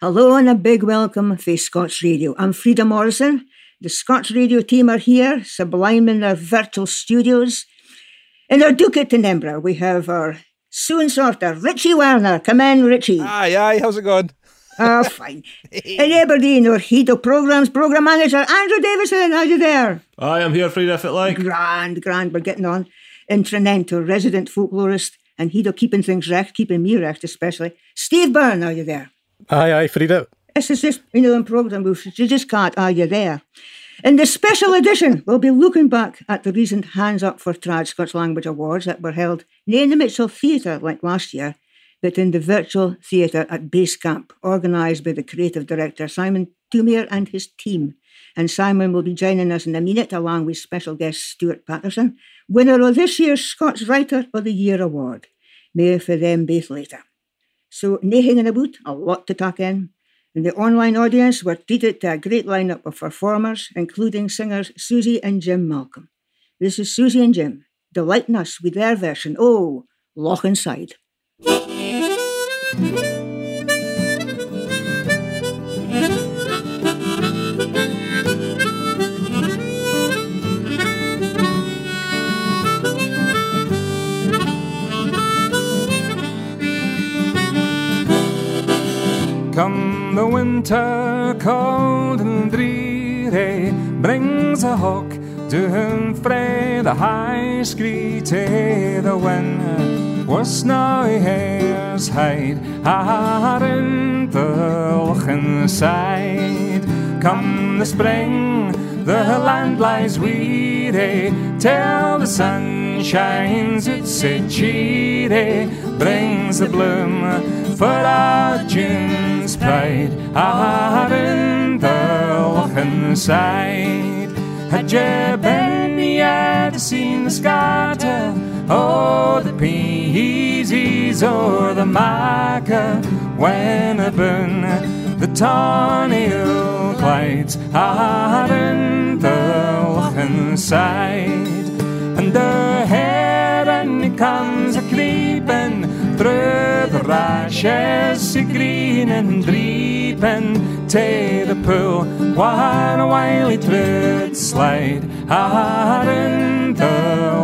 Hello and a big welcome for Scots Radio. I'm Frida Morrison. The Scots Radio team are here, sublime in their virtual studios. In our Duke in Edinburgh, we have our soon sorter, Richie Werner. Come in, Richie. Aye, aye, how's it going? Oh, fine. in Aberdeen, our Hedo Programmes Programme Manager, Andrew Davison. How you there? I am here, Frida, if it like. Grand, grand, we're getting on. In Trinento, resident folklorist, and Hedo keeping things recht, keeping me recht especially. Steve Byrne, are you there? Aye, aye, Frida. This is just, you know, in programme, you just can't, are you there? In this special edition, we'll be looking back at the recent Hands Up for Trad Scots Language Awards that were held not in the Mitchell Theatre like last year, but in the virtual theatre at Basecamp, organised by the creative director Simon Thoumire and his team. And Simon will be joining us in a minute along with special guest Stuart Paterson, winner of this year's Scots Writer of the Year award. More for them both later. So, no hanging about, a lot to talk in. And the online audience were treated to a great lineup of performers, including singers Susie and Jim Malcolm. This is Susie and Jim, delighting us with their version, Oh, Lochenside. Come the winter cold and dreary brings a hawk down frae the high screed the wind was now hairs hide hard in the lochen side. Come the spring the land lies weary till the sun shines it's a cheery brings the bloom for our June's pride out in the Lochen side. Had you been seen the scatter? Oh, the peasies or the maca when a burn the tawny glides out in the Lochen side. And the heron comes a creeping through the rashes, green and dreeping to the pool, while a wily slide out in the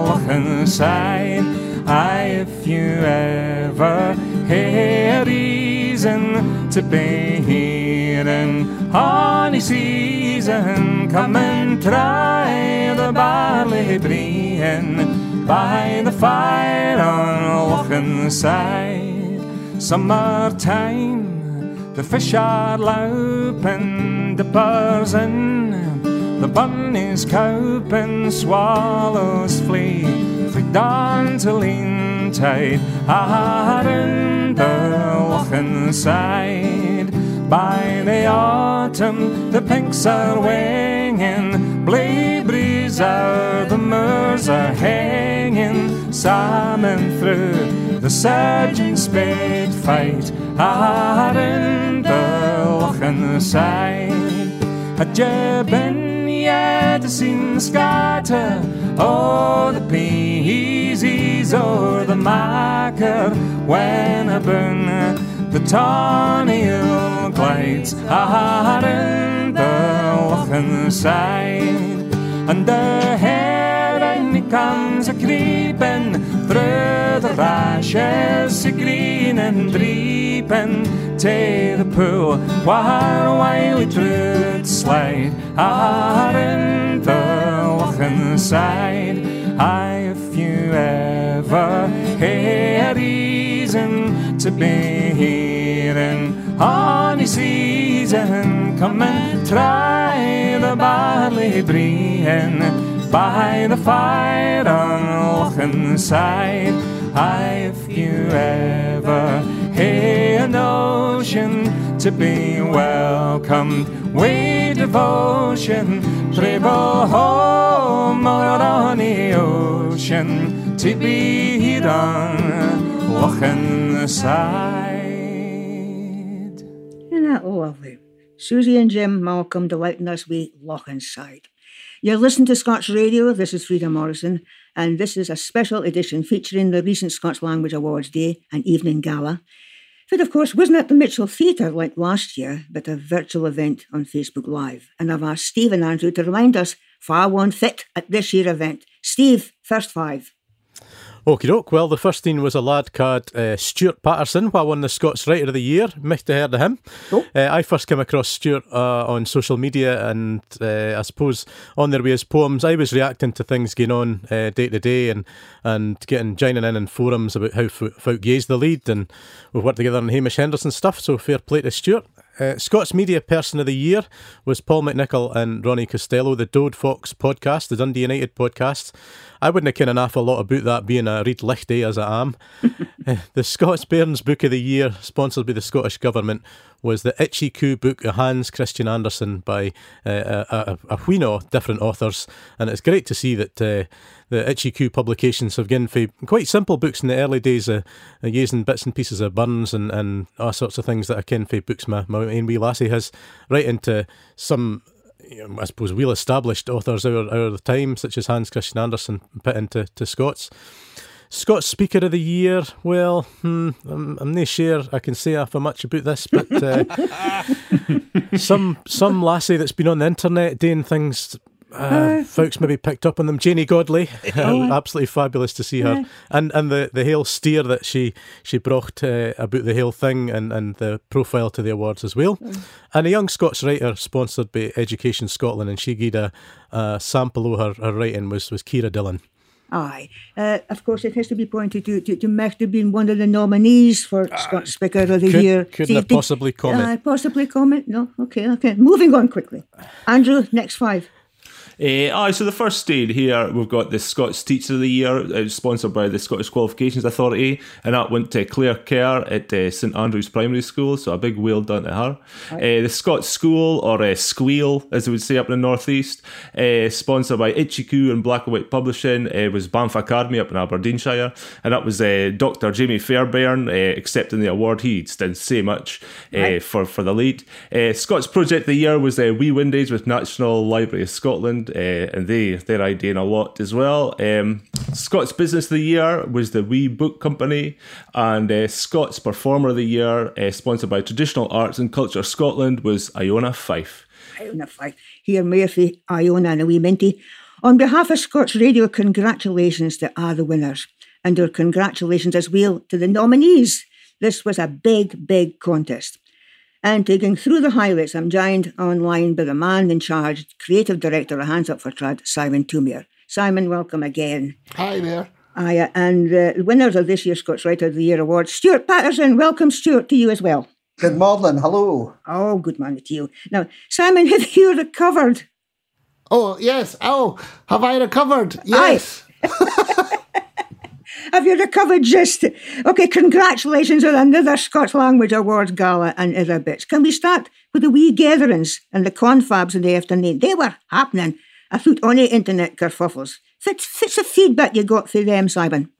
Lochen side. Aye, if you ever hear reason to be here in honey season, come and try the barley breen by the fire on Lochen side. Summertime, the fish are louping, the birds in, the bunnies coping, swallows flee, flee down to lean tide, out in the Lochen side. By the autumn, the pinks are winging, bleed out, the moors are hanging, salmon through. The surgeon spade fight, the Lochen side. Had been yet to see the scatter, oh, the peasies or the macker, when a burn the tawny glides out in the The heron comes a creeping through the rashes, green and dreeping to the pool, while wily through it slide out in the Lochen side. Aye, if you ever hear reason to be here in honey season, come and try the barley breen by the fire on Lochen side. Aye, if you ever hear an ocean to be welcomed with devotion, travel home on the ocean to be here on Lochen side. Isn't that lovely? Susie and Jim Malcolm delighting us with Lochen Inside. You're listening to Scots Radio. This is Frida Morrison, and this is a special edition featuring the recent Scots Language Awards Day and Evening Gala. But of course, wasn't at the Mitchell Theatre like last year, but a virtual event on Facebook Live. And I've asked Steve and Andrew to remind us far one fit at this year event. Steve, first five. Okie doke. Well, the first team was a lad called uh, Stuart Paterson, who won the Scots Writer of the Year. Might have heard of him. Oh. Uh, I first came across Stuart uh, on social media, and uh, I suppose on there with his poems, I was reacting to things going on uh, day to day, and and getting joining in in forums about how folk gaze the lead, and we've worked together on Hamish Henderson stuff. So fair play to Stuart. Uh, Scots Media Person of the Year was Paul McNichol and Ronnie Costello, the Dode Fox podcast, the Dundee United podcast. I wouldn't have cared an awful lot about that being a Reid Lichty as I am. uh, the Scots Bairns Book of the Year, sponsored by the Scottish Government, was the Itchy Coo book of Hans Christian Andersen by uh, a, a, a different authors. And it's great to see that uh, the Coo publications have given for quite simple books in the early days, uh, using bits and pieces of Burns and, and all sorts of things that I ken for books my, my own wee lassie has, right into some I suppose, well established authors of the time, such as Hans Christian Andersen, put into to Scots. Scots Speaker of the Year. Well, hmm, I'm, I'm not sure I can say for much about this, but uh, some some lassie that's been on the internet doing things uh, folks maybe picked up on them. Janey Godley, oh, absolutely fabulous to see her, and and the the whole steer that she she brought uh, about the whole thing, and and the profile to the awards as well, mm. and a young Scots writer sponsored by Education Scotland, and she gave a, a sample of her, her writing was was Kira Dillon. Aye. Uh, of course, it has to be pointed to, to, to to being one of the nominees for uh, Scots Speaker of the could, Year. Couldn't have possibly comment. Uh, possibly comment? No? Okay, okay. Moving on quickly. Andrew, next five. Uh, aye, so the first stage here, we've got the Scots Teacher of the Year, uh, sponsored by the Scottish Qualifications Authority, and that went to Claire Kerr at uh, St Andrews Primary School, so a big well done to her. Uh, the Scots School, or uh, Squeal, as they would say up in the northeast, uh, sponsored by Coo and Black and White Publishing, uh, was Banff Academy up in Aberdeenshire, and that was Dr. Jamie Fairbairn accepting the award. He didn't say much right. for, for the lead. Scots Project of the Year was Wee Windies with National Library of Scotland uh, and they they're ideating a lot as well. Um, Scots Business of the Year was the Wee Book Company, and uh, Scots Performer of the Year, uh, sponsored by Traditional Arts and Culture Scotland, was Iona Fyfe. Iona Fyfe. Here, Murphy, Iona, and a wee minty. On behalf of Scots Radio, congratulations to all the winners, and our congratulations as well to the nominees. This was a big, big contest. And digging through the highlights, I'm joined online by the man in charge, creative director of Hands Up for Trad, Simon Thoumire. Simon, welcome again. Hi there. Hi, uh, and uh, the winners of this year's Scots Writer of the Year award, Stuart Paterson. Welcome, Stuart, to you as well. Good morning. Hello. Oh, good morning to you. Now, Simon, have you recovered? Oh, yes. Oh, have I recovered? Yes. Have you recovered just? Okay, congratulations on another Scots Language Awards gala and other bits. Can we start with the wee gatherings and the confabs in the afternoon? They were happening. I thought on the internet kerfuffles. What's, the feedback you got for them, Simon?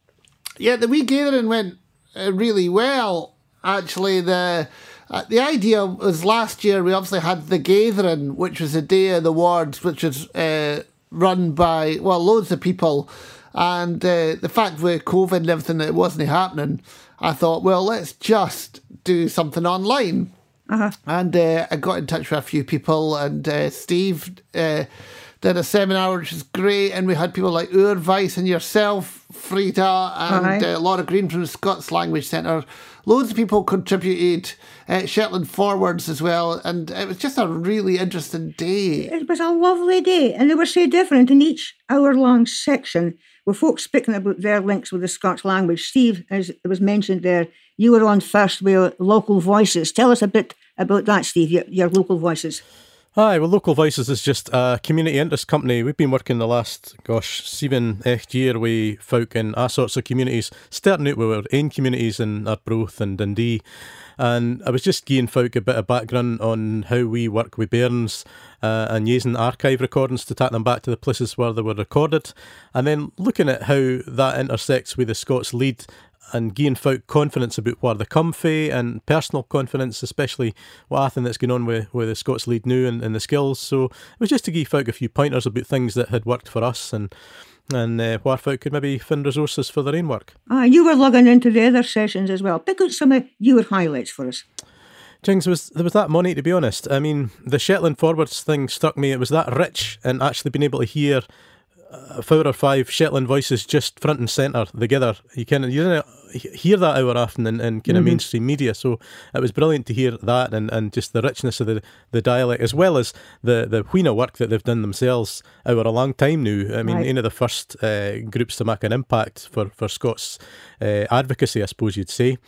Yeah, the wee gathering went uh, really well. Actually, the uh, the idea was last year we obviously had the gathering, which was a day of the awards, which was uh, run by well loads of people and uh, the fact with COVID and everything that it wasn't happening, I thought, well, let's just do something online. Uh-huh. And uh, I got in touch with a few people, and uh, Steve uh, did a seminar, which was great. And we had people like Oor Vyce and yourself, Frida, and uh, Laura Green from the Scots Language Centre. Loads of people contributed. Uh, Shetland ForWirds as well, and it was just a really interesting day. It was a lovely day, and they were so different in each hour long section with folks speaking about their links with the Scots language. Steve, as it was mentioned there, you were on first with Local Voices. Tell us a bit about that, Steve, your, your Local Voices. Hi, well, Local Voices is just a community interest company. We've been working the last, gosh, seven, eight year with folk in all sorts of communities, starting out with our own communities in Arbroath and Dundee. And I was just giving folk a bit of background on how we work with bairns uh, and using archive recordings to take them back to the places where they were recorded, and then looking at how that intersects with the Scots lead and giving folk confidence about where they come from and personal confidence, especially what I think that's going on with, with the Scots lead new and, and the skills. So it was just to give folk a few pointers about things that had worked for us and and uh, folk could maybe find resources for their own work. Ah, you were logging into the other sessions as well. Pick out some of your highlights for us. Jings was there was that money to be honest. I mean, the Shetland ForWirds thing struck me. It was that rich and actually being able to hear four or five Shetland voices just front and centre together. You can you didn't hear that hour often in, in kind of mm-hmm. mainstream media. So it was brilliant to hear that and, and just the richness of the, the dialect as well as the the Wheena work that they've done themselves over a long time now. I mean, right. one of the first uh, groups to make an impact for for Scots uh, advocacy, I suppose you'd say.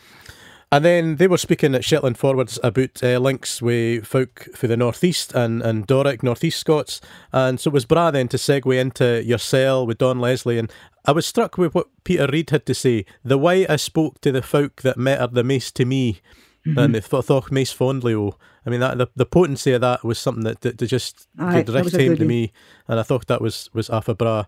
And then they were speaking at Shetland ForWirds about uh, links with folk for the Northeast and, and Doric, Northeast Scots. And so it was bra then to segue into Yoursell with Dawn Leslie. And I was struck with what Peter Reid had to say. The way I spoke to the folk that mattered the most to me mm-hmm. and they th- thought most fondly of. I mean, that the, the potency of that was something that, that, that just Aye, direct came to me, and I thought that was was Alpha Bra.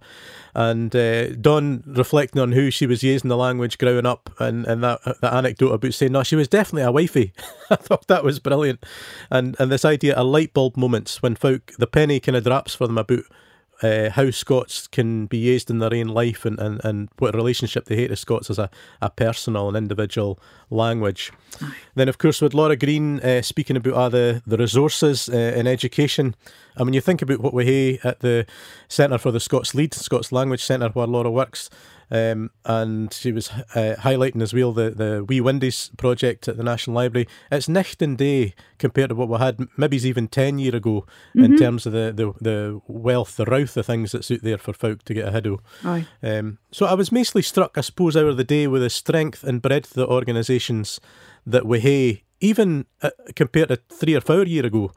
And uh, Dawn reflecting on who she was using the language growing up, and, and that that anecdote about saying, no, she was definitely a wifey. I thought that was brilliant. And and this idea of light bulb moments when folk, the penny kind of drops for them about uh, how Scots can be used in their own life and, and, and what relationship they hate to Scots as a, a personal and individual language. Then, of course, with Laura Green uh, speaking about uh, the, the resources uh, in education, and when you think about what we have at the Centre for the Scots Lead, Scots Language Centre, where Laura works, um, and she was uh, highlighting as well the, the Wee Windies project at the National Library. It's night and day compared to what we had maybe even 10 year ago mm-hmm. in terms of the, the, the wealth, the routh of things that's out there for folk to get ahead of. Um, so I was mostly struck, I suppose, out of the day with the strength and breadth of the organisations that we have, even uh, compared to three or four year ago.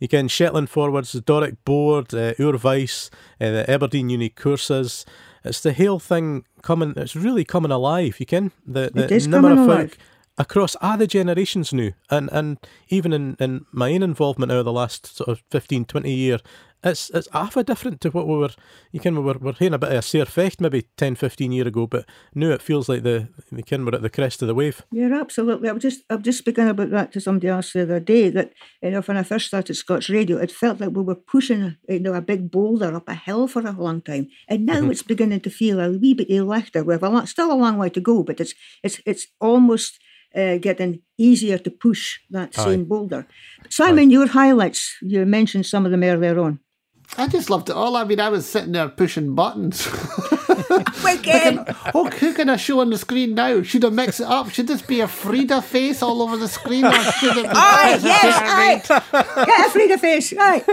You can Shetland ForWirds, the Doric Board, uh, Oor Vyce, uh, the Aberdeen Uni Courses, it's the whole thing coming. It's really coming alive. You can the the number of folk across other generations now, and and even in in my own involvement over the last sort of 15, 20 year, it's it's half a different to what we were. You can we were we're hearing a bit of a Sir Fecht maybe 10, 15 year ago, but now it feels like the the can we're at the crest of the wave. Yeah, absolutely. I was just I was just speaking about that to somebody else the other day. That you know when I first started Scots Radio, it felt like we were pushing you know a big boulder up a hill for a long time, and now mm-hmm. it's beginning to feel a wee bit lighter. We have a lot, still a long way to go, but it's it's it's almost. Uh, getting easier to push that Aye. same boulder. Simon, Aye. your highlights, you mentioned some of them earlier on. I just loved it all. I mean, I was sitting there pushing buttons. Wicked! oh, who can I show on the screen now? Should I mix it up? Should this be a Frida face all over the screen? Or should it be aye, yes, aye. Get a Frida face, right.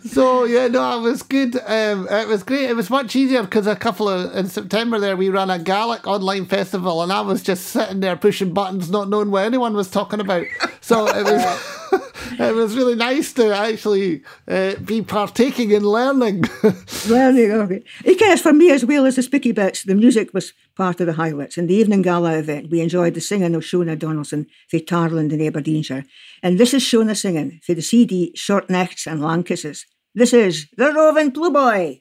so, yeah, no, it was good. Um, it was great. It was much easier because a couple of, in September there, we ran a Gaelic online festival and I was just sitting there pushing buttons, not knowing what anyone was talking about. So it was. it was really nice to actually uh, be partaking in learning. learning, okay. It for me as well as the spiky bits, the music was part of the highlights. In the evening gala event, we enjoyed the singing of Shona Donaldson for Tarland in Aberdeenshire. And this is Shona singing for the CD Short Nights and Long Kisses. This is The Roving Ploughboy.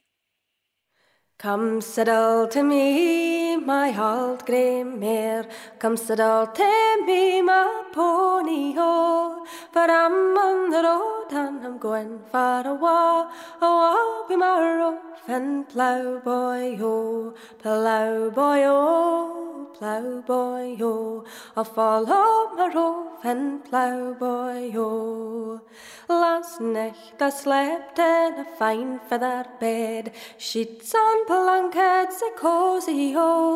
Come settle to me, grey mare. Come settle to me, my pony ho. For I'm on the road and I'm going far away. Oh, I'll be my rough and plough boy ho, plough boy ho, plough boy ho. I'll follow my rough and plough boy ho. Last night I slept in a fine feather bed, sheets and blankets a cozy ho.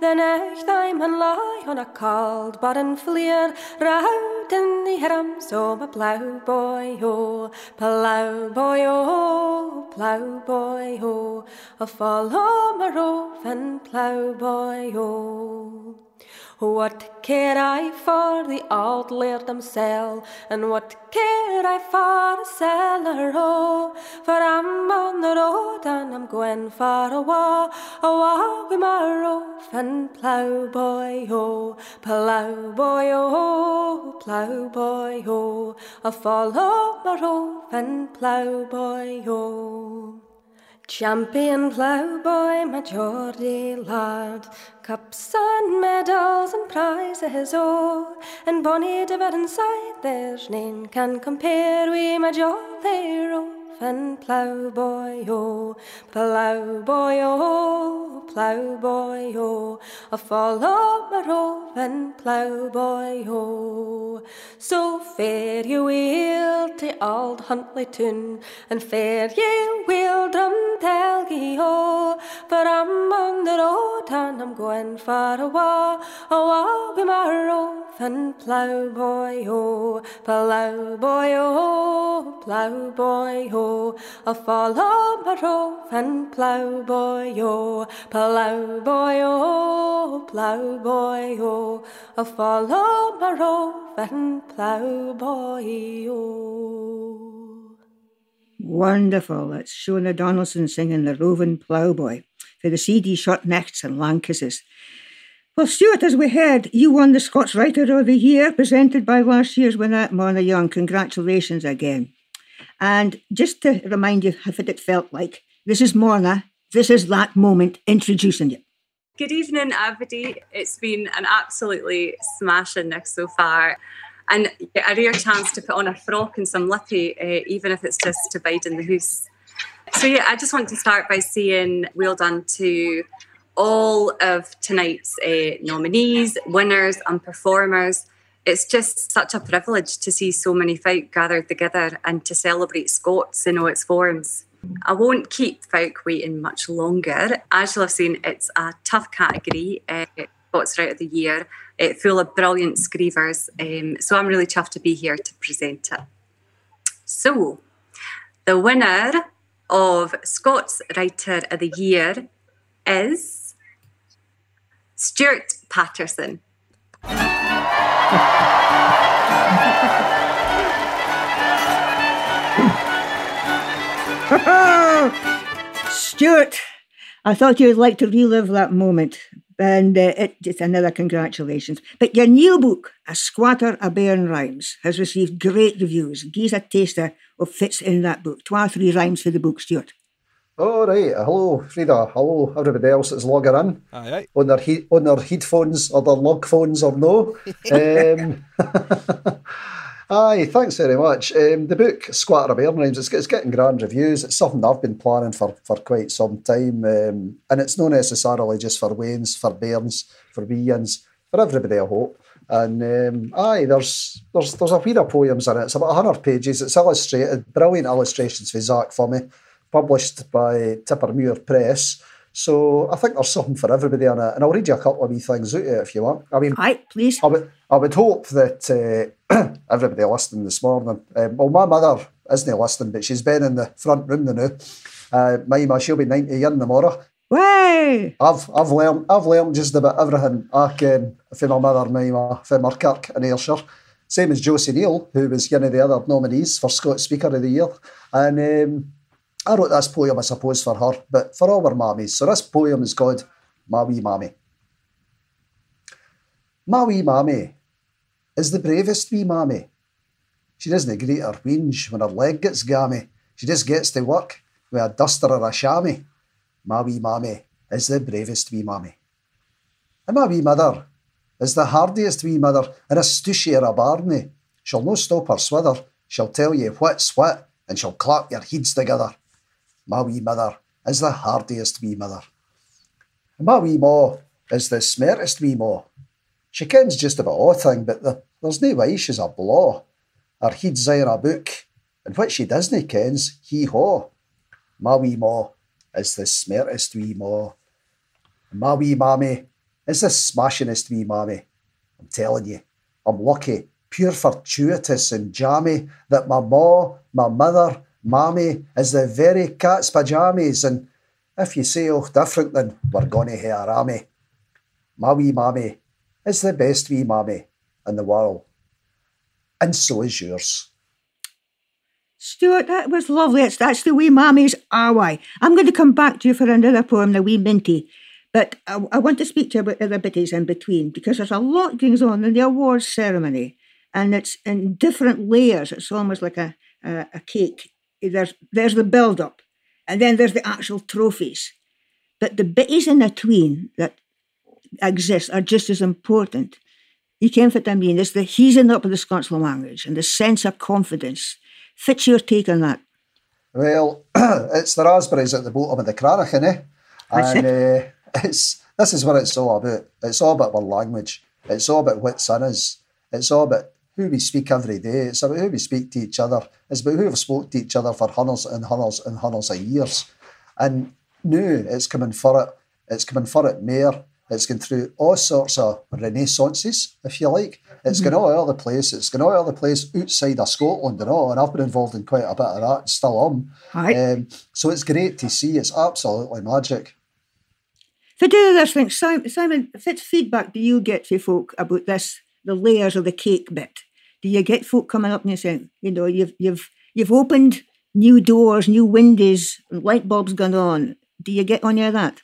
The night I'm and lie on a cold bottom fleer, round in the arms o' my plough boy ho, oh, plough boy ho, oh, plough boy ho. Oh, I'll follow my roving plough boy ho. What care I for the old laird himsel, and what care I for a cellar, oh? For I'm on the road and I'm going far away, away with my rough and plough boy, oh, plough boy, oh, plough boy, oh, I'll follow my rough and plough boy, oh. Champion ploughboy, my Geordie lad, cups and medals and prizes, oh, and bonny dividend side, there's none can compare wi' my jolly roving ploughboy, oh, ploughboy, oh, ploughboy, oh, a follow my roving ploughboy, oh. So fare you weel to old Huntly tune, and fare ye weel drum telgie oh. ho, for I'm on the road and I'm going far away, away with my roving ploughboy, oh, ploughboy, oh, ploughboy, oh, I follow my roving ploughboy, oh, ploughboy, oh, ploughboy, oh, I'll follow my roving ploughboy, oh. Wonderful. That's Shona Donaldson singing The Roving Ploughboy for the CD Short Necks and Lankisses. Well, Stuart, as we heard, you won the Scots Writer of the Year presented by last year's winner, Morna Young. Congratulations again. And just to remind you of what it felt like, this is Morna. This is that moment introducing you. Good evening, everybody. It's been an absolutely smashing nick so far. And a rare chance to put on a frock and some lippy, uh, even if it's just to bide in the house. So, yeah, I just want to start by saying well done to all of tonight's uh, nominees, winners, and performers. It's just such a privilege to see so many folk gathered together and to celebrate Scots in all its forms. I won't keep folk waiting much longer. As you'll have seen, it's a tough category, uh, Scots Writer of the Year, uh, full of brilliant screevers. Um, so I'm really chuffed to be here to present it. So, the winner of Scots Writer of the Year is Stuart Paterson. Stuart, I thought you'd like to relive that moment. And uh, it, just another congratulations. But your new book, A Squatter a Bairn Rhymes, has received great reviews. Give us a taster of fits in that book. Two or three rhymes for the book, Stuart. All right. Hello, Frida. Hello, everybody else that's logging in. Aye, aye. On their, he- on their headphones or their log phones or no. um, aye, thanks very much. Um, the book, Squatter of Bairn Rhymes, it's, it's getting grand reviews. It's something I've been planning for, for quite some time. Um, and it's not necessarily just for Waynes, for Bairns, for Weans, for everybody, I hope. And um, aye, there's there's there's a few of poems in it. It's about 100 pages. It's illustrated, brilliant illustrations for Zach Fummy published by Tippermuir Press. So I think there's something for everybody on it, and I'll read you a couple of wee things out if you want. I mean, Aye, please. I would, I would hope that uh, everybody listening this morning, um, well, my mother isn't listening, but she's been in the front room now. Uh, my ma, she'll be 90 in tomorrow. Way! I've I've learned I've learned just about everything I can from my mother, my ma, from Muirkirk in Ayrshire. Same as Josie Neal, who was one of the other nominees for Scots Speaker of the Year. And um, I wrote this poem, I suppose, for her, but for all our mammies. So this poem is called My Wee Mammy. My wee mammy is the bravest wee mammy. She doesn't greet her whinge when her leg gets gammy. She just gets to work with a duster or a chamois. My wee mammy is the bravest wee mammy. And my wee mother is the hardiest wee mother in a stushy or a barney. She'll no stop her swither. She'll tell you what's what, and she'll clap your heads together. My wee mother is the hardiest wee mother. My wee ma is the smartest wee ma. She kens just about all thing, but the, there's no way she's a blaw. Her head's in a book, and what she doesn't kens, hee haw. My wee ma is the smartest wee ma. My wee mammy is the smashingest wee mammy. I'm telling you, I'm lucky, pure fortuitous and jammy, that my ma, my mother, mammy is the very cat's pyjamas. And if you say oh different, then we're gonna hear a. My wee mammy is the best wee mammy in the world. And so is yours. Stuart, that was lovely. That's the wee mammy's way. I'm going to come back to you for another poem, The Wee Minty. But I, I want to speak to you about other bitties in between because there's a lot goes on in the awards ceremony and it's in different layers. It's almost like a, a, a cake. There's, there's the build up. And then there's the actual trophies. But the bitties in between that exist are just as important. You can I mean? It's the heasing up of the Scots language and the sense of confidence. Fits your take on that? Well, it's the raspberries at the bottom of the Cranach, eh? And uh, it's this is what it's all about. It's all about our language. It's all about what sin is. It's all about who we speak every day. It's about who we speak to each other. It's about who we've spoke to each other for hundreds and hundreds and hundreds of years. And now it's coming for it. It's coming for it more. It's going through all sorts of renaissances, if you like. It's mm-hmm. going all over the place. It's going all over the place outside of Scotland and all. And I've been involved in quite a bit of that. and Still am. Um, so it's great to see. It's absolutely magic. For do this thing, Simon, Simon, what feedback do you get from folk about this, the layers of the cake bit? Do you get folk coming up and saying, you know, you've you've you've opened new doors, new windows, light bulbs gone on? Do you get any of that?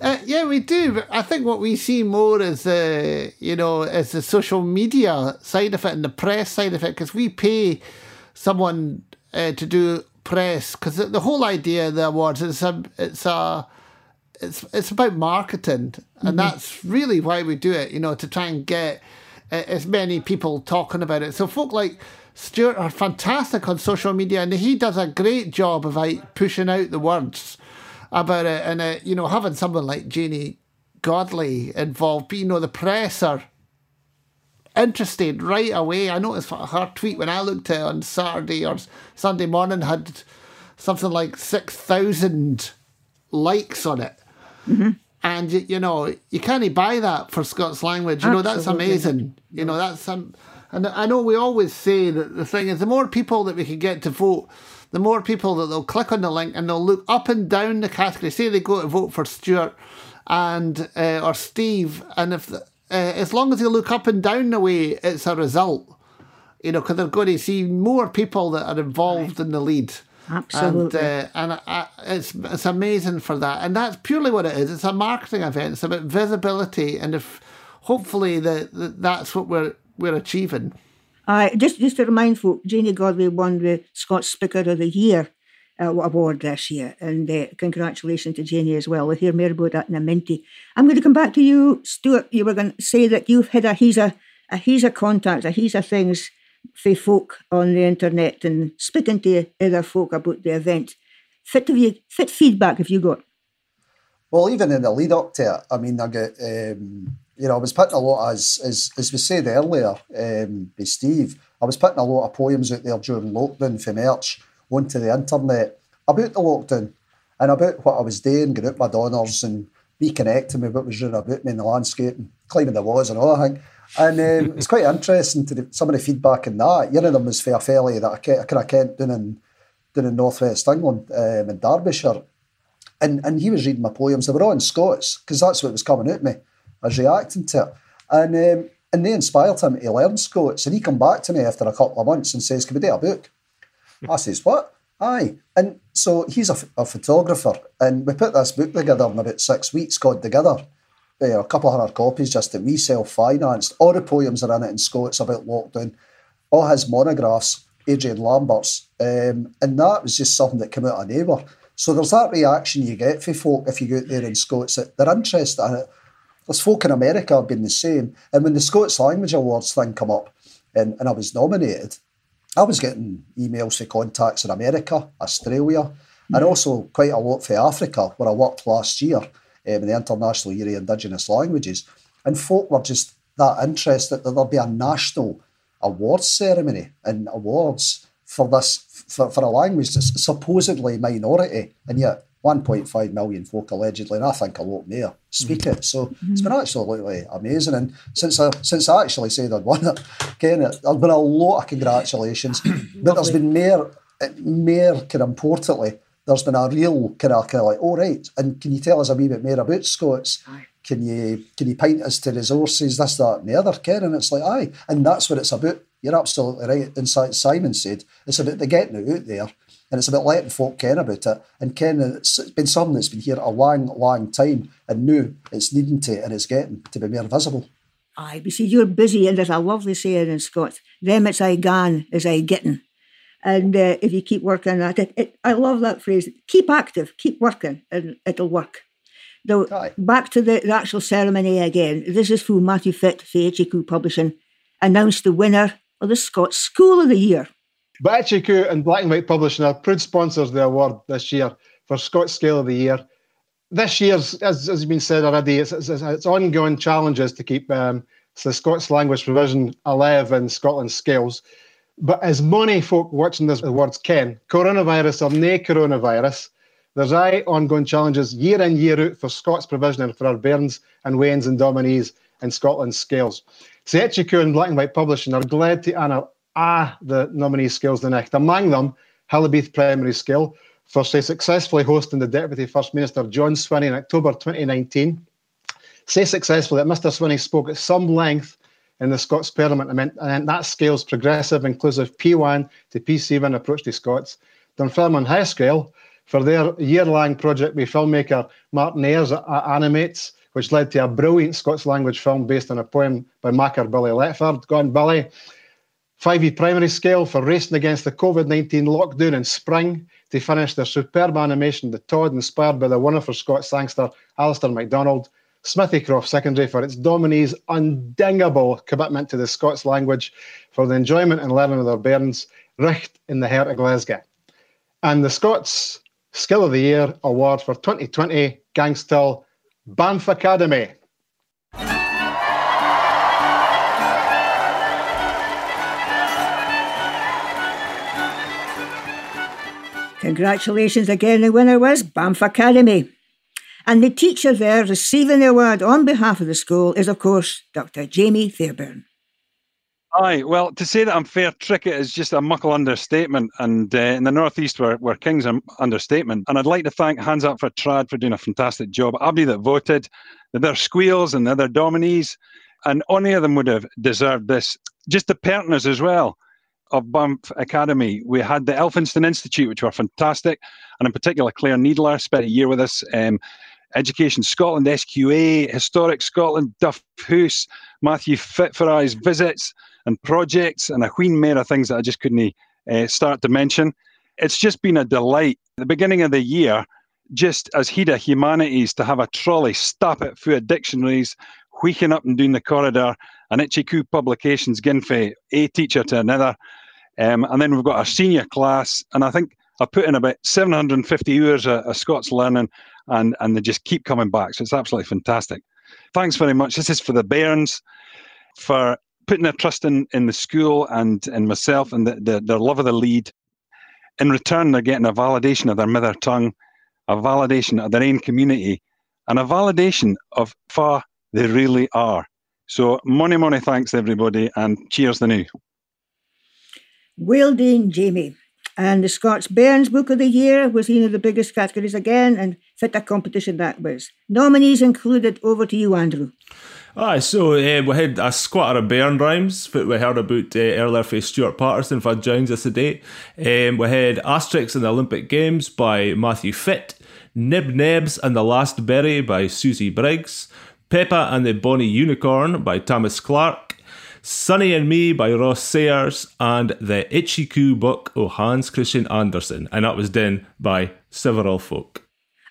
Uh, yeah, we do. But I think what we see more is the, you know, is the social media side of it and the press side of it, because we pay someone uh, to do press, because the, the, whole idea of the awards is a, it's a, it's it's about marketing, and mm-hmm. that's really why we do it. You know, to try and get uh, as many people talking about it. So folk like Stuart are fantastic on social media, and he does a great job of like pushing out the words about it, and uh, you know having someone like Janey Godley involved. You know the press are interested right away. I noticed her tweet when I looked at it on Saturday or Sunday morning had something like six thousand likes on it. Mm-hmm. And you know you can't buy that for Scots language. You Absolutely. know that's amazing. You know that's um, and I know we always say that the thing is the more people that we can get to vote the more people that they'll click on the link and they'll look up and down the category. Say they go to vote for Stuart and uh, or Steve, and if the, uh, as long as they look up and down the way, it's a result. You know, because they're going to see more people that are involved right. in the lead. Absolutely. And, uh, and I, it's it's amazing for that, and that's purely what it is. It's a marketing event. It's about visibility, and if hopefully that that's what we're we're achieving. Uh, just, just to remind folk, Janey Godley won the Scots Speaker of the Year uh, award this year, and uh, congratulations to Janey as well. We'll hear more about that in a minute. I'm going to come back to you, Stuart. You were going to say that you've had a he's a, a he's a contact, a he's a things for folk on the internet and speaking to other folk about the event. Fit, you, fit feedback have you got? Well, even in the lead up to it, I mean, I got um, you know, I was putting a lot, as as, as we said earlier um, by Steve, I was putting a lot of poems out there during lockdown for March onto the internet about the lockdown and about what I was doing, getting out my donors and reconnecting with what was doing about me in the landscape and climbing the walls and all that. And um, it's quite interesting to the, some of the feedback in that. One of them was a fellow that I, kind of kent down in, down in North West England um, in Derbyshire. And, and he was reading my poems. They were all in Scots because that's what was coming out me. I was reacting to it. And um, and they inspired him to learn Scots. And he come back to me after a couple of months and says, Can we do a book? I says, What? Aye. And so he's a, a, photographer. And we put this book together in about six weeks called Together. Uh, a couple of hundred copies just that we self financed. All the poems are in it in Scots about lockdown. All his monographs, Adrian Lambert's. Um, and that was just something that came out of nowhere. So there's that reaction you get from folk if you go out there in Scots that they're interested in it. There's folk in America have been the same. And when the Scots Language Awards thing come up and, and I was nominated, I was getting emails for contacts in America, Australia, mm-hmm. and also quite a lot for Africa, where I worked last year um, in the International Year of Indigenous Languages. And folk were just that interested that there'd be a national awards ceremony and awards for this for, for a language that's supposedly minority, and yet 1.5 million folk allegedly, and I think a lot more speak mm-hmm. it. So mm-hmm. it's been absolutely amazing. And since I since I actually said I'd won it, Ken, there's been a lot of congratulations. but there's been more, more kind of importantly, there's been a real kind of, kind of like, oh right, and can you tell us a wee bit more about Scots? Aye. Can you can you point us to resources, this, that, and the other, Ken? And it's like, aye, and that's what it's about. You're absolutely right. And Simon said it's about the getting it out there and it's about letting folk ken about it. And ken it's been something that's been here a long, long time, and now it's needing to and it's getting to be more visible. Aye, but see, you're busy, and there's a lovely saying in Scots: "Them it's I gan is I getting." And uh, if you keep working at it, it, I love that phrase. Keep active, keep working, and it'll work. Now, back to the, the actual ceremony again. This is who Matthew Fitt for HQ Publishing announced the winner of the Scots School of the Year. But HQ and Black and White Publishing are proud sponsors of the award this year for Scots Scale of the Year. This year's, as has been said already, it's, it's, it's ongoing challenges to keep um, the Scots language provision alive in Scotland's scales. But as many folk watching this awards can, coronavirus or no coronavirus, there's aye ongoing challenges year in, year out for Scots provision for our bairns and Waynes and Dominies in Scotland's scales. HQ and Black and White Publishing are glad to honour ah the nominee skills the next. Among them, Hillbeath Primary Skill for say, successfully hosting the Deputy First Minister John Swinney in October 2019. Say successfully that Mr Swinney spoke at some length in the Scots Parliament and, that scales progressive, inclusive P1 to P7 approach to Scots. Dunfermline High Scale for their year-long project with filmmaker Martin Ayres at Animates, which led to a brilliant Scots language film based on a poem by makar Billy Letford. Go on, Billy. 5e primary scale for racing against the COVID 19 lockdown in spring to finish their superb animation, The Todd, inspired by the wonderful Scots sangster Alistair MacDonald. Smithycroft Secondary for its dominees' undingable commitment to the Scots language for the enjoyment and learning of their bairns, Richt in the heart of Glasgow. And the Scots Skill of the Year Award for 2020 Gangstill Banff Academy. Congratulations again, the winner was Banff Academy. And the teacher there receiving the award on behalf of the school is, of course, Dr. Jamie Fairbairn. Aye, well, to say that I'm fair tricket is just a muckle understatement. And uh, in the Northeast, we're, we're king's an understatement. And I'd like to thank Hands Up for Trad for doing a fantastic job. Everybody that voted, their squeals and the other dominees, and any of them would have deserved this. Just the partners as well of Banff Academy, we had the Elphinstone Institute, which were fantastic, and in particular Claire Needler spent a year with us. Um, Education Scotland, SQA, Historic Scotland, Duff Hoose, Matthew Fit Eyes visits and projects, and a wheen more of things that I just couldn't uh, start to mention. It's just been a delight. At the beginning of the year, just as he'd humanities to have a trolley stop it through dictionaries, wheeking up and doing the corridor, and Itchy publications gin from a teacher to another. Um, and then we've got our senior class, and I think I put in about 750 hours of, of Scots learning, and, and they just keep coming back. So it's absolutely fantastic. Thanks very much. This is for the Bairns, for putting their trust in, in the school and, and myself and the, the, their love of the lead. In return, they're getting a validation of their mother tongue, a validation of their own community, and a validation of far they really are. So, money, money, thanks everybody, and cheers the new. Well done, Jamie. And the Scots Bairns Book of the Year was one of the biggest categories again, and fit a competition that was. Nominees included. Over to you, Andrew. Aye, so uh, we had a squatter of Bairn rhymes that we heard about uh, earlier from Stuart Paterson for joins us today. Um, we had Asterix in the Olympic Games by Matthew Fitt, Nib Nebs and the Last Berry by Susie Briggs, Peppa and the Bonnie Unicorn by Thomas Clark, Sonny and Me by Ross Sayers, and The Itchy Coo book of Hans Christian Andersen, and that was done by several folk.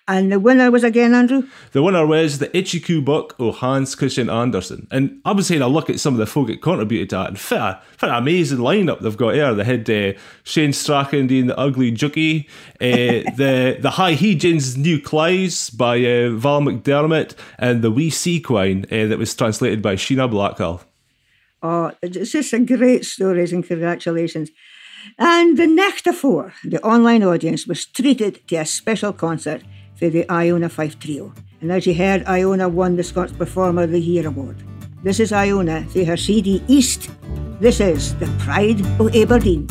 And the winner was again, Andrew? The winner was the Itchy Coo book of Hans Christian Andersen. And I was saying, I look at some of the folk that contributed to that, and fit a, fit an amazing lineup they've got here. They had uh, Shane Strachan doing The Ugly Jucky, uh, the the High Heejins New Clies by uh, Val McDermid, and The Wee Sequine uh, that was translated by Sheena Blackhall. Oh, it's just a great stories and congratulations. And the Nectar Four, the online audience, was treated to a special concert for the Iona Fyfe Trio. And as you heard, Iona won the Scots Performer of the Year award. This is Iona for her CD East. This is The Pride of Aberdeen.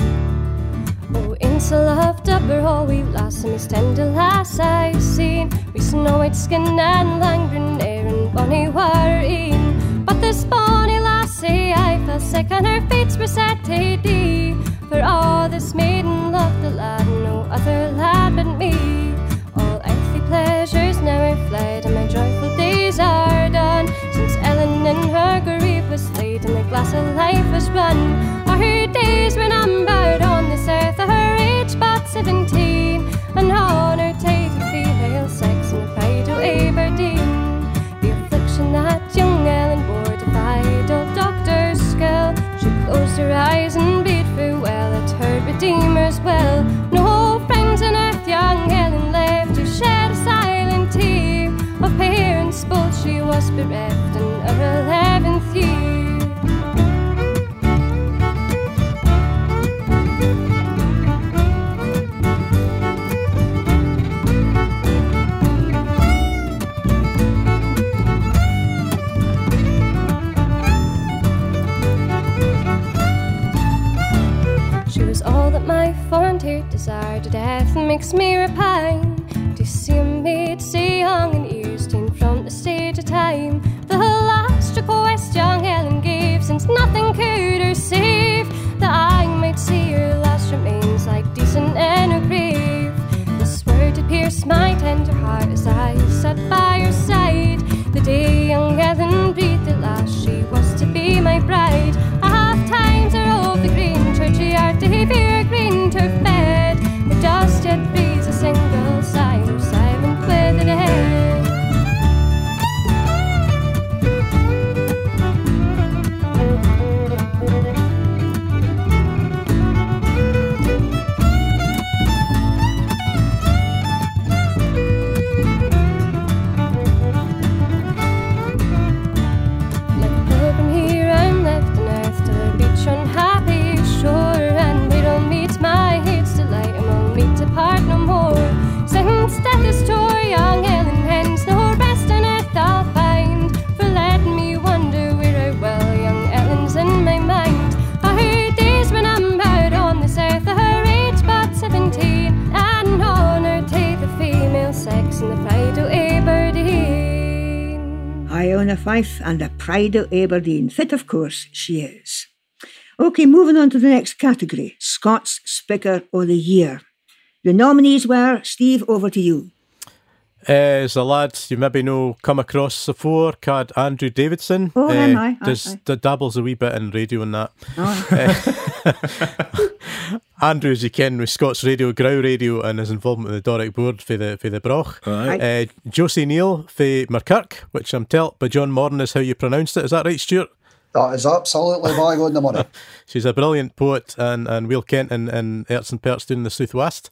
Oh, Insel of Dubber, we've lost some tender lass I've seen. We snow white skin and langren air and bonny in. But this bonny lassie, I fell sick, and her fates were set to. For all this maiden loved a lad, no other lad but me. All earthly pleasures now are fled, and my joyful days are done. Since Ellen in her grave was laid, and the glass of life was run. All her days were numbered on this earth, her age but seventeen, and on her. Of Aberdeen. Fit, of course, she is. Okay, moving on to the next category Scots Speaker of the Year. The nominees were Steve, over to you. Uh, as a lad you maybe know come across before, called Andrew Davidson. Oh, uh, him, aye, aye, does aye. d- dabbles a wee bit in radio and that. Oh, Uh, Andrew, as you ken, with Scots Radio, Grow Radio, and his involvement with the Doric board for the for the Broch. Aye. Uh, Josie Neal for Muirkirk, which I'm telt by John Morton is how you pronounced it. Is that right, Stuart? That is absolutely bang on the money. She's a brilliant poet and, and Will Kent and, and Erts and Perts doing the Southwest.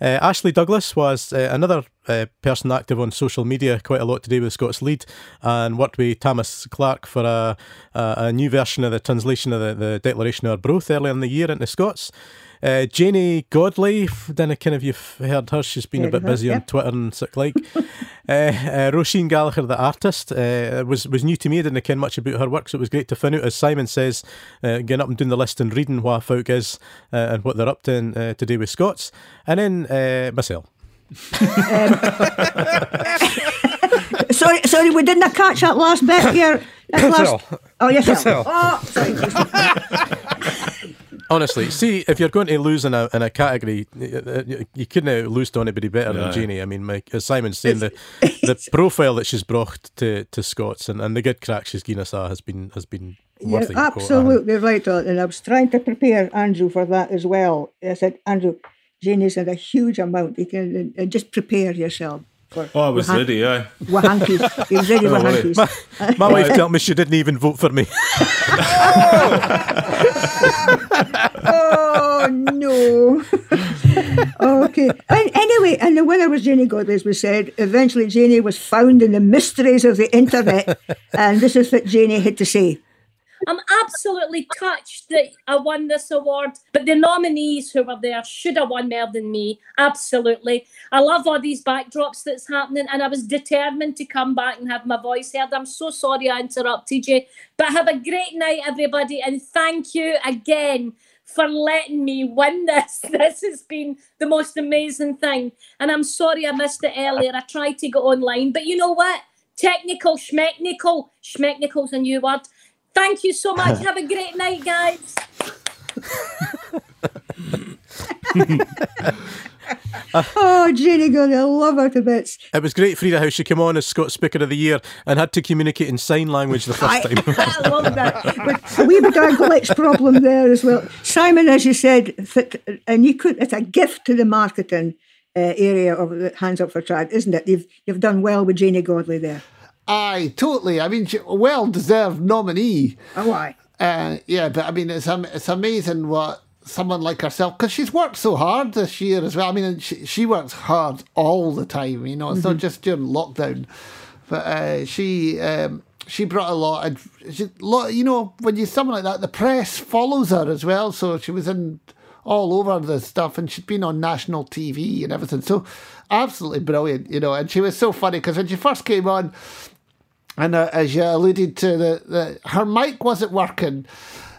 Uh, Ashley Douglas was uh, another uh, person active on social media, quite a lot today with Scots Lead, and worked with Thomas Clark for a, a, a new version of the translation of the, the Declaration of Arbroath earlier in the year into Scots. Uh, Janey Godley, know kind of you've heard her, she's been a bit her, busy on. Twitter and such like. uh, uh, Roisin Gallagher, the artist, uh, was was new to me. I didn't ken much about her work, so it was great to find out. As Simon says, uh, getting up and doing the list and reading what folk is uh, and what they're up to in, uh, to do with Scots, and then uh, myself. Um, sorry, sorry, we didn't catch that last bit here. That last... Oh, yes, Yourself. Oh, sorry. Honestly, see if you're going to lose in a in a category, you, you couldn't lose to anybody better No. than Jeannie. I mean, my, as Simon's saying, the the profile that she's brought to, to Scots and, and the good crack she's given us has been has been You're worthy. absolutely right, and I was trying to prepare Andrew for that as well. I said, Andrew, Janey's had a huge amount. You can and, and just prepare yourself. For Oh, I was with ready, aye. With hankies. He was ready Don't with hankies. My, my wife told me she didn't even vote for me. oh no. okay. And anyway, and the winner was Janey Godley, as we said. Eventually, Janey was found in the mysteries of the internet, and this is what Janey had to say. I'm absolutely touched that I won this award, but the nominees who were there should have won more than me. Absolutely. I love all these backdrops that's happening, and I was determined to come back and have my voice heard. I'm so sorry I interrupted you, but have a great night, everybody, and thank you again for letting me win this. This has been the most amazing thing, and I'm sorry I missed it earlier. I tried to go online, but you know what? Technical, schmechnical, schmechnical's a new word. Thank you so much. Have a great night, guys. Oh, Janey Godley, I love her to bits. It was great, Frieda, how she came on as Scots Speaker of the Year and had to communicate in sign language the first time. I love that. But a wee bit of a glitch problem there as well. Simon, as you said, fit, and you could, it's a gift to the marketing uh, area of the Hands Up for Trad, isn't it? You've, you've done well with Janey Godley there. Aye, totally. I mean, well deserved nominee. Oh, why? Uh, yeah, but I mean, it's am- it's amazing what someone like herself, because she's worked so hard this year as well. I mean, she, she works hard all the time. You know, it's not just during lockdown, but uh, she um, she brought a lot. And she, lot, you know, when you someone like that, the press follows her as well. So she was in all over the stuff, and she'd been on national TV and everything. So absolutely brilliant, you know. And she was so funny because when she first came on. And uh, as you alluded to, the, the her mic wasn't working,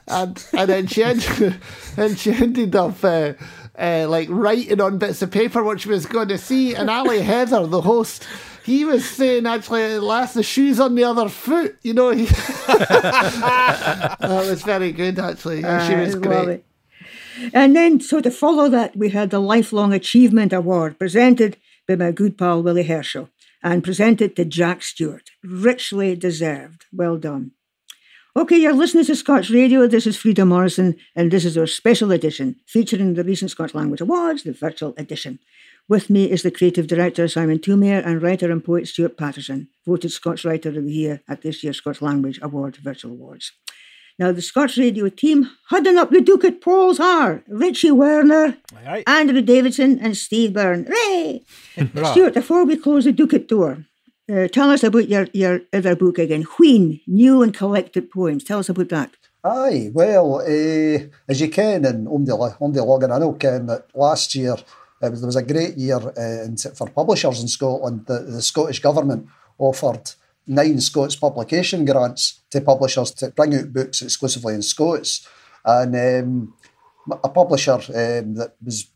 and and then she ended, and she ended up uh, uh, like writing on bits of paper what she was going to see. And Ali Heather, the host, he was saying actually, last the shoes on the other foot. You know, he that was very good actually. she was great. And then, so to follow that, we had the Lifelong Achievement Award presented by my good pal Willie Hershaw and presented to Jack Stewart. Richly deserved. Well done. Okay, you're listening to Scots Radio. This is Frieda Morrison, and this is our special edition featuring the recent Scots Language Awards, the virtual edition. With me is the creative director Simon Thoumire and writer and poet Stuart Paterson, voted Scots Writer of the Year at this year's Scots Language Award Virtual Awards. Now, the Scots Radio team hudding up the Duke at Paul's Har, Richie Werner, aye. Andrew Davidson, and Steve Byrne. Hooray! Stuart, before we close the Ducat door, uh, tell us about your, your other book again, Wheen, New and Collected Poems. Tell us about that. Aye, well, uh, as you can, and on the, on the login, I know, Ken, that last year it was, there was a great year uh, for publishers in Scotland. The, the Scottish Government offered nine Scots publication grants to publishers to bring out books exclusively in Scots. And um, a publisher um, that was,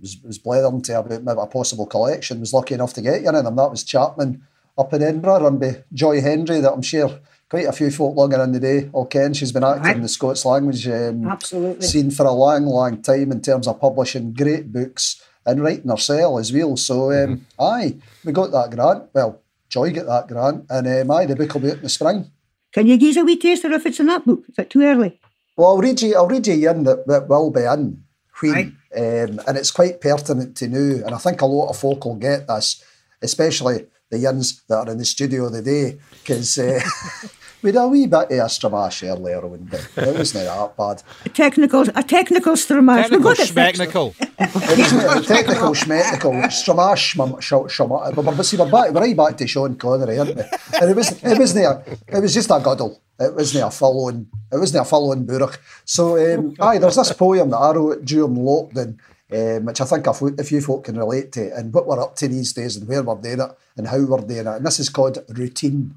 was, was blethering to about maybe a possible collection was lucky enough to get you in them. That was Chapman up in Edinburgh, run by Joy Hendry, that I'm sure quite a few folk longer in the day will ken. She's been active in the Scots language um, Absolutely. scene for a long, long time in terms of publishing great books and writing herself as well. So, um, aye, we got that grant. Well, Joy get that grant, and um, aye, the book will be out in the spring. Can you give us a wee taster if it's in that book? Is it too early? Well, I'll read you. I'll read you in that, that will be in Wheen, um, and it's quite pertinent to know. And I think a lot of folk will get this, especially the yins that are in the studio today, because uh, we had a wee bit of a stramash earlier on, but it wasn't that bad. A technical, a technical stramash. Technical We've it schmechnical. It wasn't a technical schmechnical stramash shma- but, but see, we're, back, we're right back to Sean Connery, aren't we? And it was it wasn't a, it was just a guddle. It wasn't a following. It wasn't a following burach. So um, aye, there's this poem that I wrote during lockdown, um, which I think a, fo- a few folk can relate to, and what we're up to these days, and where we're doing it, and how we're doing it. And this is called routine.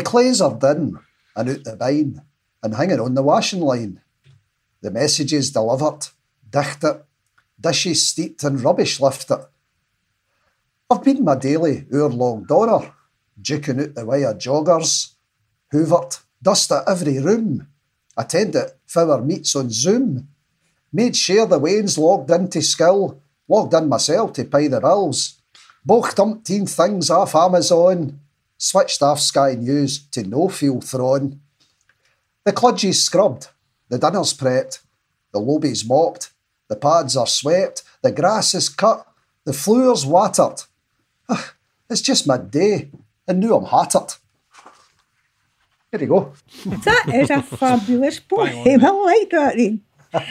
The clays are done and out the bine, and hanging on the washing line. The messages delivered, dicht it, dishes steeped in rubbish lifted. I've been my daily hour-long donner, duking out the of joggers, hoovered, dusted every room, attended our meets on Zoom, made sure the wains logged into skill, logged in myself to pay the bills, booked umpteen things off Amazon, switched off Sky News to no fuel thrown. The kludgy's scrubbed, the dinner's prepped, the lobby's mopped, the pads are swept, the grass is cut, the floor's watered. Ah, It's just midday, and now I'm hattered. There you go. That is a fabulous poem. I like that, Ian. Uh,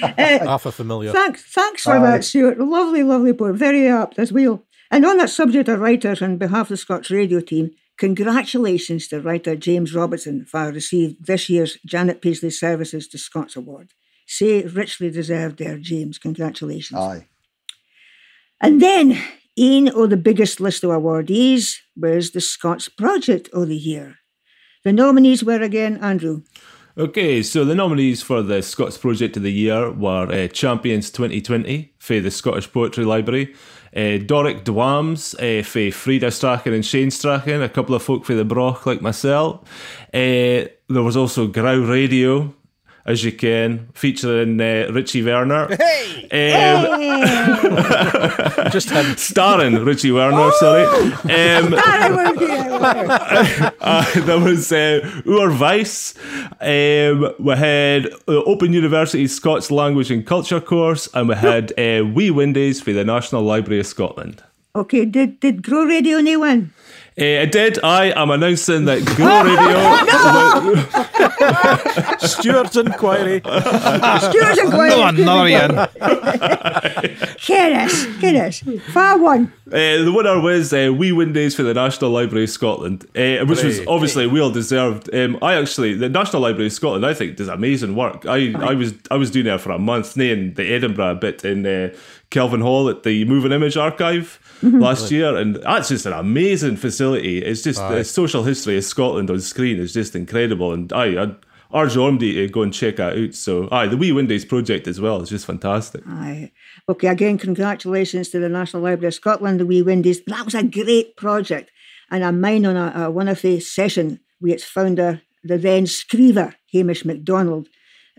Half a familiar. Thanks, thanks for Aye. that, Stuart. Lovely, lovely poem. Very apt as well. And on that subject of writers, on behalf of the Scots Radio team, congratulations to writer James Robertson for received this year's Janet Paisley Services to Scots Award. Say richly deserved there, James. Congratulations. Aye. And then, in of the biggest list of awardees was the Scots Project of the Year. The nominees were again Andrew. Okay, so the nominees for the Scots Project of the Year were uh, Champions 2020 for the Scottish Poetry Library, uh, Doric Dwams uh, for Frida Strachan and Shane Strachan, a couple of folk for the Broch like myself. Uh, there was also Grau Radio, as you can, featuring uh, Richie Werner. Um, Just him. starring Richie Werner, sorry. Um, I would be- uh, there was uh, Oor Vyce. Um, we had uh, Open University Scots Language and Culture course, and we had uh, Wee Windies for the National Library of Scotland. Okay, did, did Grow Radio no one? Uh, I did. I am announcing that Go Radio. Stuart's inquiry. Stuart's inquiry. No, another Ian. Guinness, Guinness. Far one. Uh, the winner was uh, Wee Windies for the National Library of Scotland, uh, which was Hooray. obviously well deserved. Um, I actually, the National Library of Scotland, I think, does amazing work. I, I was I was doing there for a month, in the Edinburgh bit in uh, Kelvin Hall at the Moving Image Archive mhm. last year, and that's just an amazing facility. It's just the social history of Scotland on screen is just incredible, and I. I urge Ormsby to go and check that out. So, aye, the Wee Windies project as well is just fantastic. Aye. Okay, again, congratulations to the National Library of Scotland, the Wee Windies. That was a great project. And I'm mine on a, a one of the session with its founder, the then Scriever, Hamish MacDonald.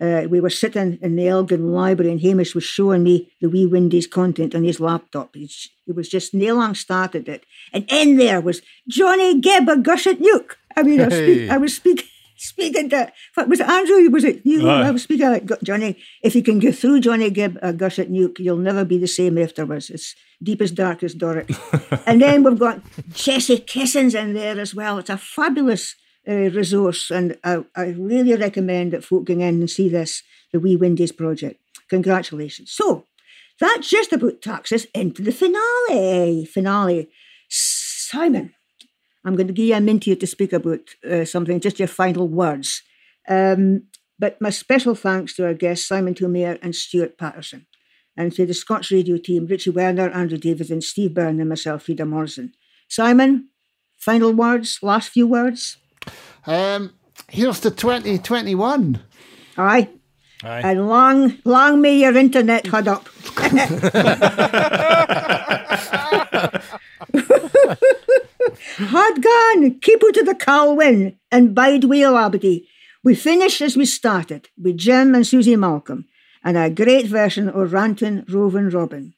Uh, we were sitting in the Elgin Library and Hamish was showing me the Wee Windies content on his laptop. He was just nailing started it. And in there was Johnny Gibb of Gushetneuk. I mean, I, was speak, I was speaking speaking to what was it Andrew? Was it you? I was speaking like Johnny. If you can get through Johnny Gibb uh, Gushetneuk, you'll never be the same afterwards. It's deep as dark as Doric. and then we've got Jessie Kesson's in there as well. It's a fabulous uh, resource, and I, I really recommend that folk go in and see this, the Wee Windies project. Congratulations. So that's just about takes us into the finale. Finale. Simon, I'm going to give you a minute here to speak about uh, something, just your final words. Um, but my special thanks to our guests, Simon Thoumire and Stuart Paterson, and to the Scots Radio team, Richie Werner, Andrew David, and Steve Byrne, and myself, Frieda Morrison. Simon, final words, last few words? Um, here's to 2021. Aye. Aye. And long, long may your internet hud up. Hard gone, keep out of the Calwyn and bide wheel Aberdeen. We finish as we started with Jim and Susie Malcolm and a great version of Rantin Rovin Robin.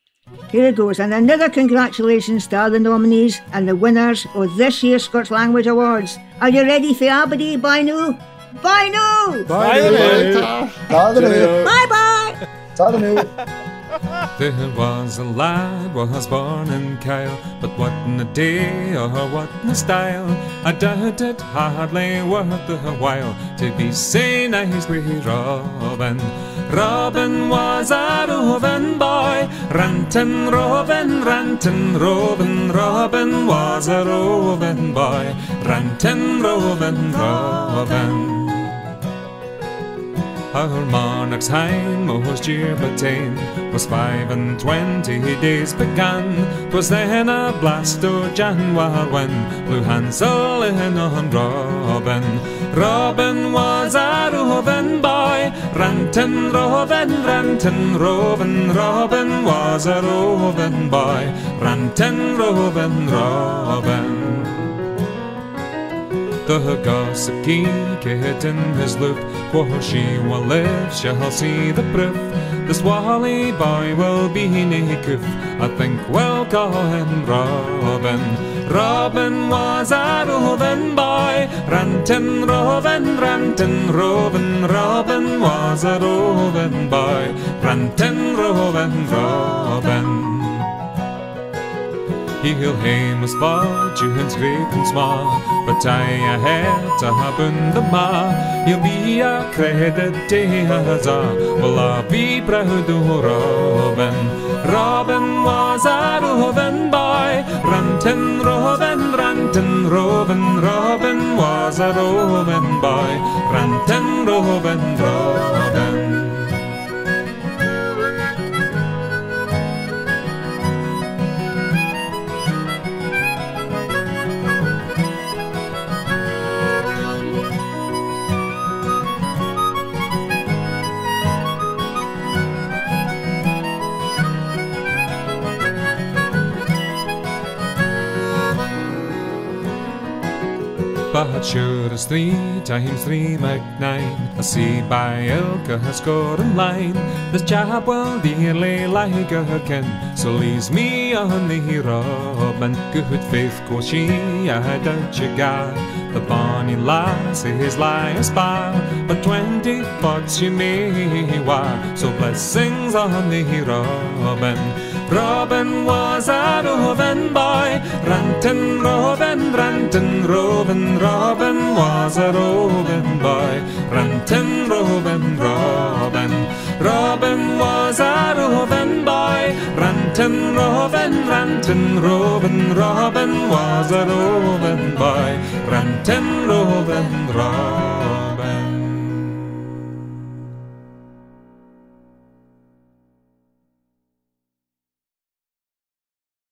Here it goes, and another congratulations to all the nominees and the winners of this year's Scots Language Awards. Are you ready for Aberdeen? Bye now. Bye now. Bye. Later. Ta the new. Bye bye. Ta the new. There was a lad was born in Kyle, but what in a day or what in a style? I doubt it hardly worth the while to be say nice with Robin. Robin was a roving boy, rantin' Robin, rantin' Robin. Robin was a roving boy, rantin' Robin, Robin. Our monarch's time was year but ten Was five and twenty days began. 'Twas then a blast o' January when Blew Hansel in on Robin. Robin was a roving boy. Rantin' Robin, rantin' Robin Robin was a roving boy. Rantin' Robin, Robin the gossip geek it in his loop. For she will live, shall see the proof. The swally boy will be coof. I think we'll call him Robin. Robin was a roving boy, rantin' Robin, rantin' Robin. Robin was a roving boy, rantin' Robin, Robin. Fortunes great and small, but I had to happen the ma. He'll be a credit to his will I be proud of Robin. Robin was a roving boy, rantin' Robin, rantin' Robin. Robin was a roving boy, rantin' Robin, But sure as three times three make nine. I see by Ilka has scored in line. This chap will dearly like her kin. So leaves me on the Robin. Good faith, quoth she, I doubt you got. The bonny lass is lie a spar. But twenty bucks you may war. So blessings on the Robin. Robin was a roving boy, rantin' Robin, rantin' Robin. Robin was a roving boy, rantin' Robin, Robin. Robin was a roving boy, rantin' Robin, rantin' Robin. Robin was a roving boy, rantin' Robin, Robin.